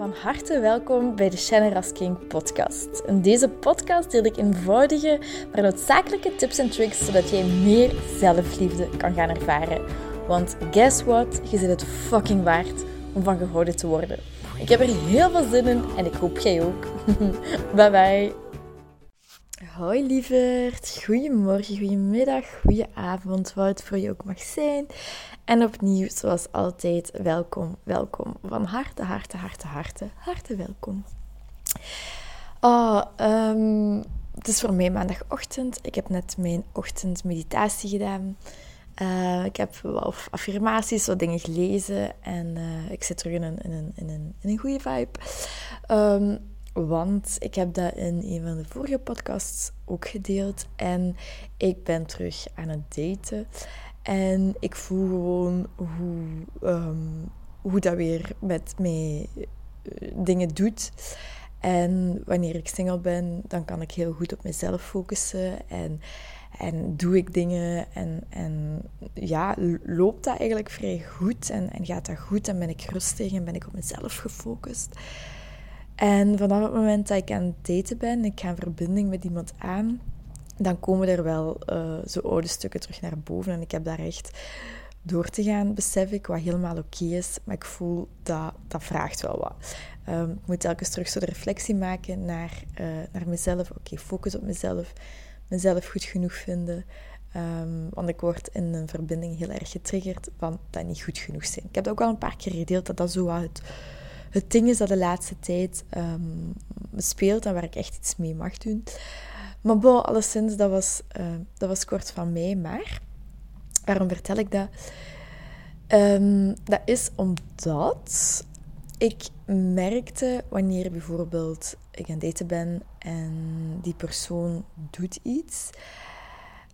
Van harte welkom bij de Shannon King podcast. In deze podcast deel ik eenvoudige, maar noodzakelijke tips en tricks zodat jij meer zelfliefde kan gaan ervaren. Want guess what? Je zit het fucking waard om van gehouden te worden. Ik heb er heel veel zin in en ik hoop jij ook. bye bye. Hoi lieverd, goedemorgen, goedemiddag, goedenavond, wat het voor je ook mag zijn. En opnieuw, zoals altijd, welkom, welkom. Van harte, harte, harte, harte, harte welkom. Oh, um, het is voor mij maandagochtend. Ik heb net mijn ochtendmeditatie gedaan. Uh, ik heb wat affirmaties, wat dingen gelezen. En uh, ik zit terug in een, in een, in een, in een goede vibe. Um, want ik heb dat in een van de vorige podcasts ook gedeeld. En ik ben terug aan het daten. En ik voel gewoon hoe, um, hoe dat weer met mij eh, dingen doet. En wanneer ik single ben, dan kan ik heel goed op mezelf focussen. En, en doe ik dingen. En, en ja, loopt dat eigenlijk vrij goed. En, en gaat dat goed. En ben ik rustig en ben ik op mezelf gefocust. En vanaf het moment dat ik aan het daten ben, ik ga een verbinding met iemand aan, dan komen er wel uh, zo oude stukken terug naar boven. En ik heb daar echt door te gaan, besef ik, wat helemaal oké is. Maar ik voel dat dat vraagt wel wat. Um, ik moet telkens terug zo de reflectie maken naar, uh, naar mezelf. Oké, focus op mezelf. Mezelf goed genoeg vinden. Um, want ik word in een verbinding heel erg getriggerd van dat niet goed genoeg zijn. Ik heb dat ook al een paar keer gedeeld, dat dat zo wat het het ding is dat de laatste tijd um, speelt en waar ik echt iets mee mag doen. Maar bon, alleszins, dat was, uh, dat was kort van mij. Maar waarom vertel ik dat? Um, dat is omdat ik merkte wanneer bijvoorbeeld ik aan het daten ben en die persoon doet iets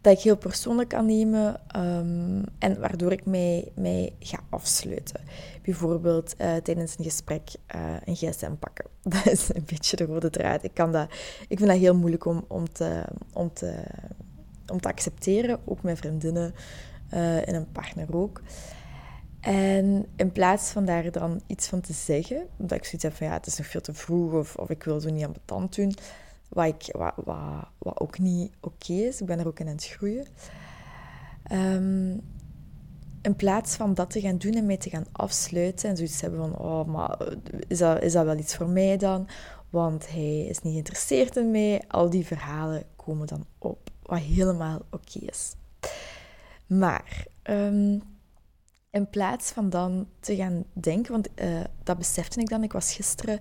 dat ik heel persoonlijk kan nemen um, en waardoor ik mij, mij ga afsluiten. Bijvoorbeeld uh, tijdens een gesprek uh, een gsm pakken. Dat is een beetje de rode draad. Ik, kan dat, ik vind dat heel moeilijk om, om, te, om, te, om te accepteren, ook mijn vriendinnen uh, en een partner ook. En in plaats van daar dan iets van te zeggen, omdat ik zoiets heb van ja, het is nog veel te vroeg of, of ik wil zo niet aan betand doen, wat, ik, wat, wat, ook niet oké is. Ik ben er ook in aan het groeien. Um, in plaats van dat te gaan doen en mij te gaan afsluiten en zoiets hebben van, oh, maar is dat, is dat wel iets voor mij dan? Want hij is niet geïnteresseerd in mij. Al die verhalen komen dan op, wat helemaal oké is. Maar um, in plaats van dan te gaan denken, want uh, dat besefte ik dan, ik was gisteren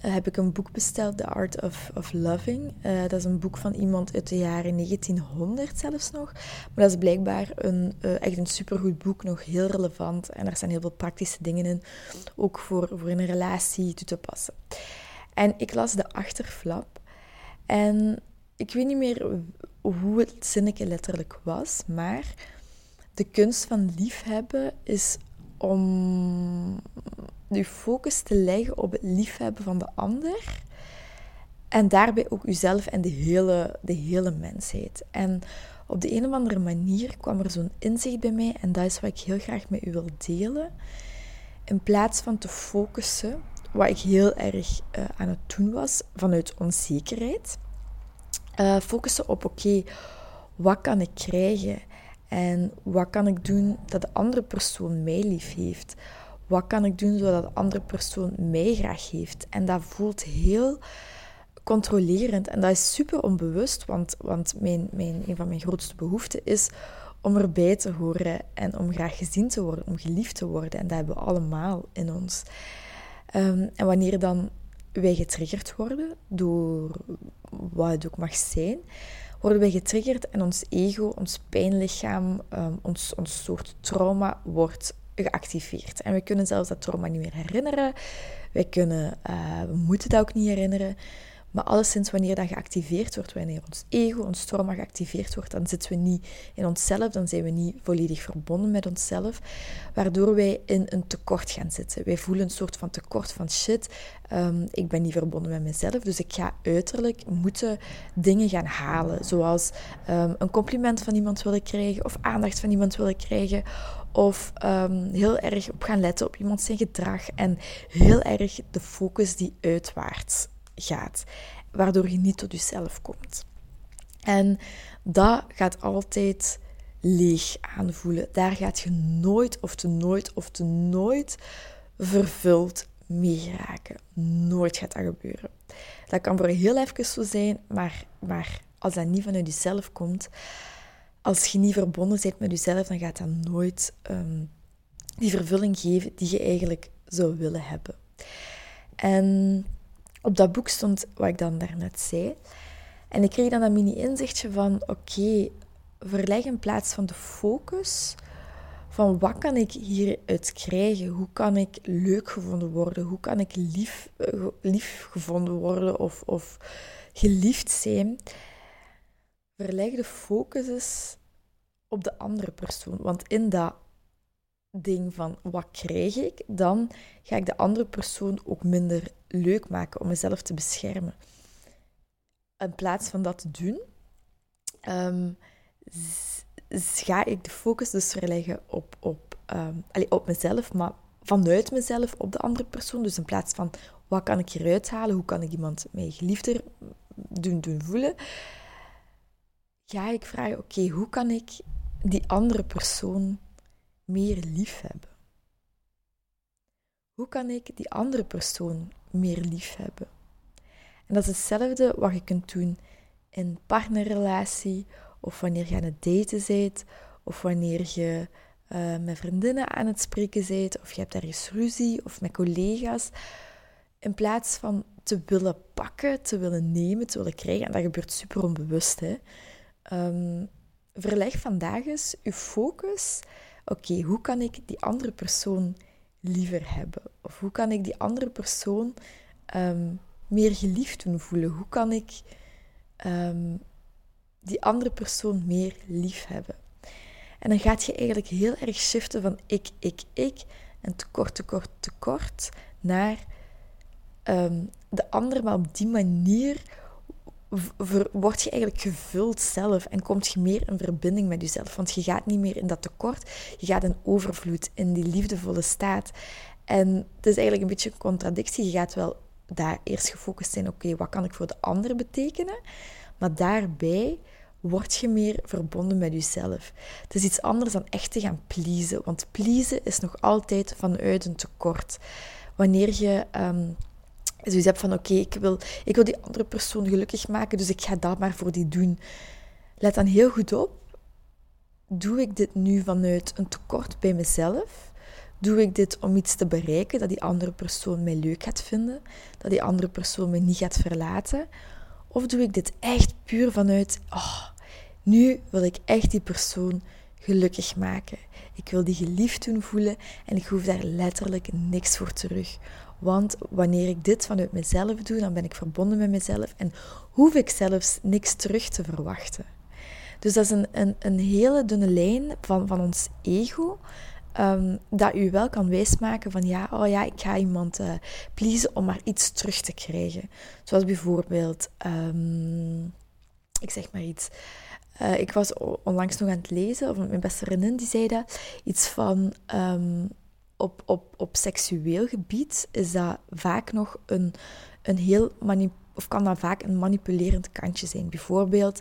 heb ik een boek besteld, The Art of, of Loving. Uh, dat is een boek van iemand uit de jaren 1900 zelfs nog. Maar dat is blijkbaar een, uh, echt een supergoed boek, nog heel relevant. En er zijn heel veel praktische dingen in, ook voor, voor een relatie toe te passen. En ik las de achterflap. En ik weet niet meer hoe het zinnetje letterlijk was, maar de kunst van liefhebben is om je focus te leggen op het liefhebben van de ander. En daarbij ook uzelf en de hele, de hele mensheid. En op de een of andere manier kwam er zo'n inzicht bij mij. En dat is wat ik heel graag met u wil delen. In plaats van te focussen, wat ik heel erg uh, aan het doen was, vanuit onzekerheid. Uh, focussen op, oké, wat kan ik krijgen? En wat kan ik doen dat de andere persoon mij lief heeft? Wat kan ik doen zodat de andere persoon mij graag heeft? En dat voelt heel controlerend. En dat is super onbewust, want, want mijn, mijn, een van mijn grootste behoeften is om erbij te horen en om graag gezien te worden, om geliefd te worden. En dat hebben we allemaal in ons. Um, en wanneer dan wij getriggerd worden door wat het ook mag zijn, worden wij getriggerd en ons ego, ons pijnlichaam, um, ons, ons soort trauma wordt geactiveerd. En we kunnen zelfs dat trauma niet meer herinneren. Wij kunnen, uh, we moeten dat ook niet herinneren. Maar alleszins wanneer dat geactiveerd wordt, wanneer ons ego, ons trauma geactiveerd wordt, dan zitten we niet in onszelf, dan zijn we niet volledig verbonden met onszelf, waardoor wij in een tekort gaan zitten. Wij voelen een soort van tekort van shit, um, ik ben niet verbonden met mezelf, dus ik ga uiterlijk moeten dingen gaan halen, zoals um, een compliment van iemand willen krijgen of aandacht van iemand willen krijgen, Of ehm, heel erg op gaan letten op iemand zijn gedrag. En heel erg de focus die uitwaarts gaat. Waardoor je niet tot jezelf komt. En dat gaat altijd leeg aanvoelen. Daar gaat je nooit of te nooit of te nooit vervuld mee geraken. Nooit gaat dat gebeuren. Dat kan voor heel even zo zijn, maar, maar als dat niet vanuit jezelf komt, als je niet verbonden bent met jezelf, dan gaat dat nooit ehm, die vervulling geven die je eigenlijk zou willen hebben. En op dat boek stond wat ik dan daarnet zei. En ik kreeg dan dat mini-inzichtje van: oké, verleg in plaats van de focus van wat kan ik hieruit krijgen? Hoe kan ik leuk gevonden worden? Hoe kan ik lief, uh, lief gevonden worden of, of geliefd zijn? Verleg de focus eens op de andere persoon. Want in dat ding van wat krijg ik, dan ga ik de andere persoon ook minder leuk maken om mezelf te beschermen. In plaats van dat te doen, um, ga ik de focus dus verleggen op, op, um, allez, op mezelf, maar vanuit mezelf op de andere persoon. Dus in plaats van wat kan ik hieruit halen, hoe kan ik iemand mij geliefder doen, doen voelen, ga ik vragen: oké, hoe kan ik die andere persoon meer lief hebben? Hoe kan ik die andere persoon meer lief hebben? En dat is hetzelfde wat je kunt doen in partnerrelatie of wanneer je aan het daten bent, of wanneer je uh, met vriendinnen aan het spreken bent, of je hebt ergens ruzie, of met collega's. In plaats van te willen pakken, te willen nemen, te willen krijgen, en dat gebeurt super onbewust, hè. Um, verleg vandaag eens je focus. Oké, hoe kan ik die andere persoon liever hebben? Of hoe kan ik die andere persoon um, meer geliefd doen voelen? Hoe kan ik um, die andere persoon meer lief hebben. En dan gaat je eigenlijk heel erg shiften van ik, ik, ik en tekort, tekort, tekort naar de ander, maar op die manier word je eigenlijk gevuld zelf en komt je meer in verbinding met jezelf. Want je gaat niet meer in dat tekort, je gaat in overvloed, in die liefdevolle staat. En het is eigenlijk een beetje een contradictie. Je gaat wel daar eerst gefocust zijn, oké, wat kan ik voor de ander betekenen? Maar daarbij word je meer verbonden met jezelf. Het is iets anders dan echt te gaan pleasen, want pleasen is nog altijd vanuit een tekort. Wanneer je um, zoiets hebt van oké, ik, wil, ik wil die andere persoon gelukkig maken, dus ik ga dat maar voor die doen. Let dan heel goed op. Doe ik dit nu vanuit een tekort bij mezelf? Doe ik dit om iets te bereiken, dat die andere persoon mij leuk gaat vinden, dat die andere persoon mij niet gaat verlaten? Of doe ik dit echt puur vanuit, oh, nu wil ik echt die persoon gelukkig maken. Ik wil die geliefd doen voelen en ik hoef daar letterlijk niks voor terug. Want wanneer ik dit vanuit mezelf doe, dan ben ik verbonden met mezelf en hoef ik zelfs niks terug te verwachten. Dus dat is een, een, een hele dunne lijn van, van ons ego. Um, dat u wel kan wijsmaken van ja, oh ja, ik ga iemand uh, pleasen om maar iets terug te krijgen. Zoals bijvoorbeeld, um, ik zeg maar iets. Uh, ik was onlangs nog aan het lezen, of mijn beste vriendin die zei dat, iets van um, op, op, op seksueel gebied is dat vaak nog een, een heel of kan dat vaak een manipulerend kantje zijn. Bijvoorbeeld,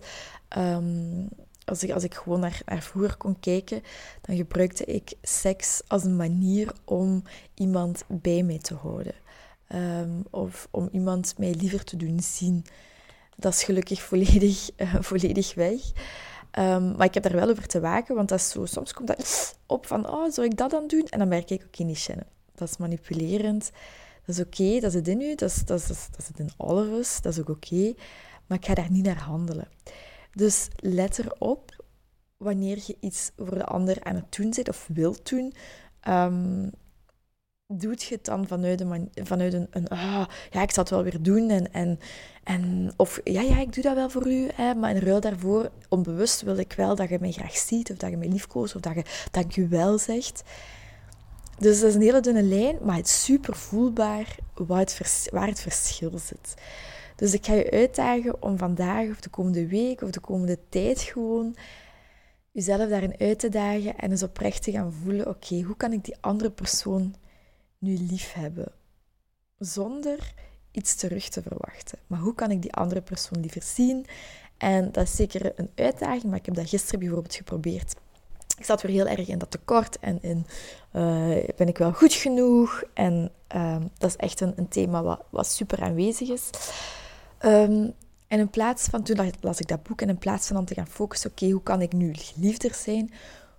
als ik, als ik gewoon naar, naar vroeger kon kijken, dan gebruikte ik seks als een manier om iemand bij mij te houden. Ehm, of om iemand mij liever te doen zien. Dat is gelukkig volledig, uh, volledig weg. Um, maar ik heb daar wel over te waken, want dat is zo, soms komt dat op van, oh, zou ik dat dan doen? En dan merk ik, oké, okay, niet Shannon. Dat is manipulerend. Dat is oké, dat zit in u, dat, is, dat, is, dat zit in all of us, dat is ook oké. Maar ik ga daar niet naar handelen. Dus let erop wanneer je iets voor de ander aan het doen zit of wilt doen. Um, doet je het dan vanuit, een, vanuit een, een ah, ja, ik zal het wel weer doen. En, en, en, of ja, ja, ik doe dat wel voor u. Hè, maar in ruil daarvoor, onbewust wil ik wel dat je mij graag ziet. Of dat je mij liefkoost. Of dat je dankjewel zegt. Dus dat is een hele dunne lijn. Maar het is super voelbaar waar het, verschil zit. Dus ik ga je uitdagen om vandaag of de komende week of de komende tijd gewoon jezelf daarin uit te dagen en eens oprecht te gaan voelen: oké, hoe kan ik die andere persoon nu lief hebben? Zonder iets terug te verwachten. Maar hoe kan ik die andere persoon liever zien? En dat is zeker een uitdaging, maar ik heb dat gisteren bijvoorbeeld geprobeerd. Ik zat weer heel erg in dat tekort en in uh, ben ik wel goed genoeg? En uh, dat is echt een, een thema wat, wat, super aanwezig is. Um, en in plaats van, toen las ik dat boek, en in plaats van dan te gaan focussen, oké, hoe kan ik nu liefder zijn?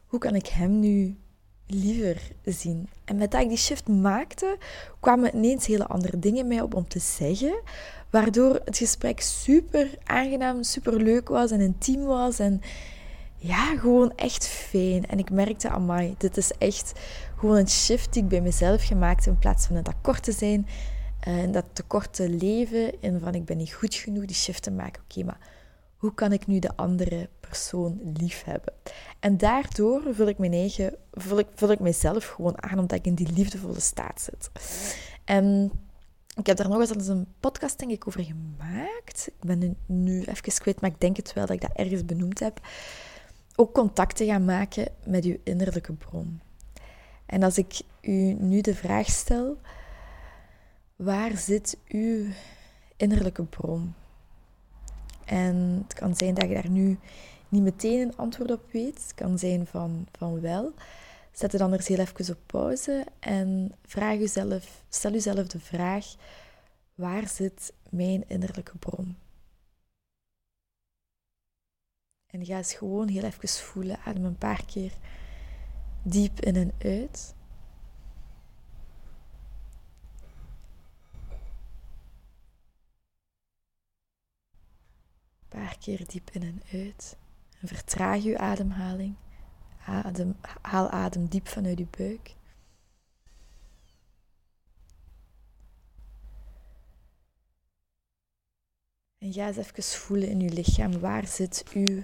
Hoe kan ik hem nu liever zien? En met dat ik die shift maakte, kwamen ineens hele andere dingen mij op om te zeggen, waardoor het gesprek super aangenaam, super leuk was en intiem was en ja, gewoon echt fijn. En ik merkte, amai, dit is echt gewoon een shift die ik bij mezelf gemaakt heb in plaats van het akkoord te zijn en dat tekorte leven in van ik ben niet goed genoeg, die shift te maken. Oké, maar hoe kan ik nu de andere persoon lief hebben? En daardoor vul ik mijn eigen, vul ik, vul ik mezelf gewoon aan, omdat ik in die liefdevolle staat zit. En ik heb daar nog eens een podcast, denk ik, over gemaakt. Ik ben nu even kwijt, maar ik denk het wel dat ik dat ergens benoemd heb. Ook contact te gaan maken met uw innerlijke bron. En als ik u nu de vraag stel, waar zit uw innerlijke bron? En het kan zijn dat je daar nu niet meteen een antwoord op weet. Het kan zijn van, van wel. Zet het dan eens heel even op pauze en vraag uzelf, stel uzelf de vraag: waar zit mijn innerlijke bron? En ga eens gewoon heel even voelen. Adem een paar keer diep in en uit. Paar keer diep in en uit. En vertraag uw ademhaling. Adem, haal adem diep vanuit uw buik. En ga eens even voelen in uw lichaam. Waar zit uw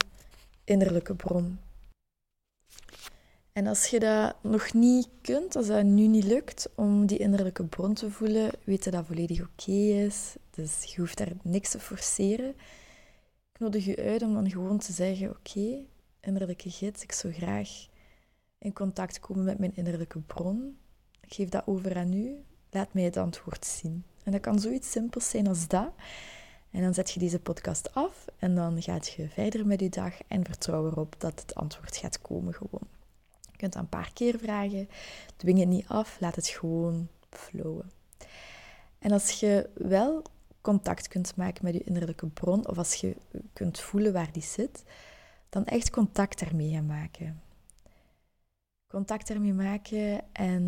innerlijke bron? En als je dat nog niet kunt, als dat nu niet lukt om die innerlijke bron te voelen, weet dat dat volledig oké is. Dus je hoeft daar niks te forceren. Ik nodig u uit om dan gewoon te zeggen: Oké, innerlijke gids, ik zou graag in contact komen met mijn innerlijke bron. Ik geef dat over aan u. Laat mij het antwoord zien. En dat kan zoiets simpels zijn als dat. En dan zet je deze podcast af en dan gaat je verder met je dag en vertrouw erop dat het antwoord gaat komen gewoon. Je kunt dat een paar keer vragen. Dwing het niet af, laat het gewoon flowen. En als je wel contact kunt maken met je innerlijke bron, of als je kunt voelen waar die zit, dan echt contact daarmee gaan maken. Contact daarmee maken en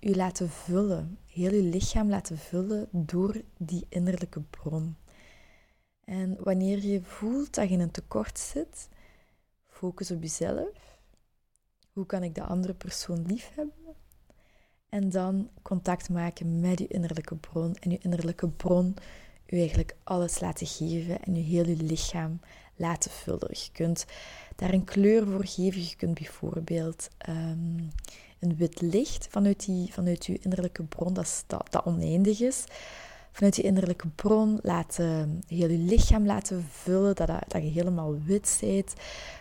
je laten vullen, heel je lichaam laten vullen door die innerlijke bron. En wanneer je voelt dat je in een tekort zit, focus op jezelf. Hoe kan ik de andere persoon lief hebben? En dan contact maken met je innerlijke bron. En je innerlijke bron u eigenlijk alles laten geven en je heel je lichaam laten vullen. Je kunt daar een kleur voor geven. Je kunt bijvoorbeeld um, een wit licht vanuit, die, vanuit je innerlijke bron, dat, dat, oneindig is. Vanuit je innerlijke bron laten, heel je lichaam laten vullen, dat, dat je helemaal wit bent.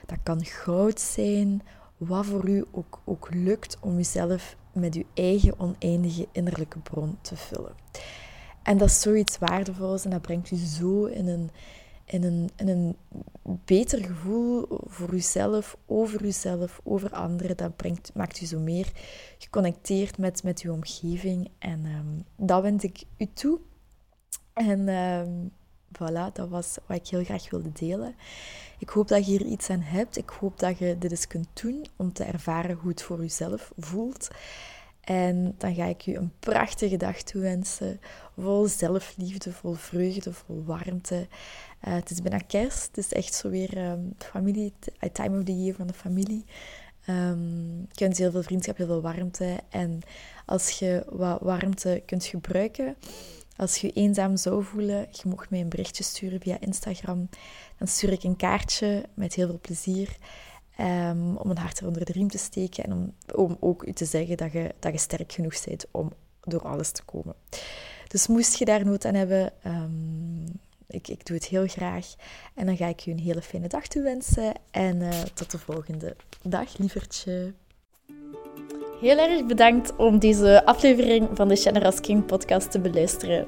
Dat kan goud zijn, wat voor u ook, ook lukt om jezelf met je eigen oneindige innerlijke bron te vullen. En dat is zoiets waardevols en dat brengt u zo in een, in een, in een beter gevoel voor uzelf, over uzelf, over anderen. Dat brengt, maakt u zo meer geconnecteerd met, met uw omgeving. En um, dat wens ik u toe. En um, voilà, dat was wat ik heel graag wilde delen. Ik hoop dat je hier iets aan hebt. Ik hoop dat je dit eens kunt doen om te ervaren hoe het voor uzelf voelt. En dan ga ik u een prachtige dag toewensen. Vol zelfliefde, vol vreugde, vol warmte. Uh, het is bijna kerst. Het is echt zo weer um, familie, time of the year van de familie. Um, ik wens heel veel vriendschap, heel veel warmte. En als je wat warmte kunt gebruiken, als je je eenzaam zou voelen, je mocht mij een berichtje sturen via Instagram. Dan stuur ik een kaartje met heel veel plezier. Um, om een hart onder de riem te steken en om, om ook u te zeggen dat je, dat je sterk genoeg bent om door alles te komen. Dus moest je daar nood aan hebben, um, ik, ik doe het heel graag. En dan ga ik je een hele fijne dag toewensen. En uh, tot de volgende dag, lievertje. Heel erg bedankt om deze aflevering van de Generous King podcast te beluisteren.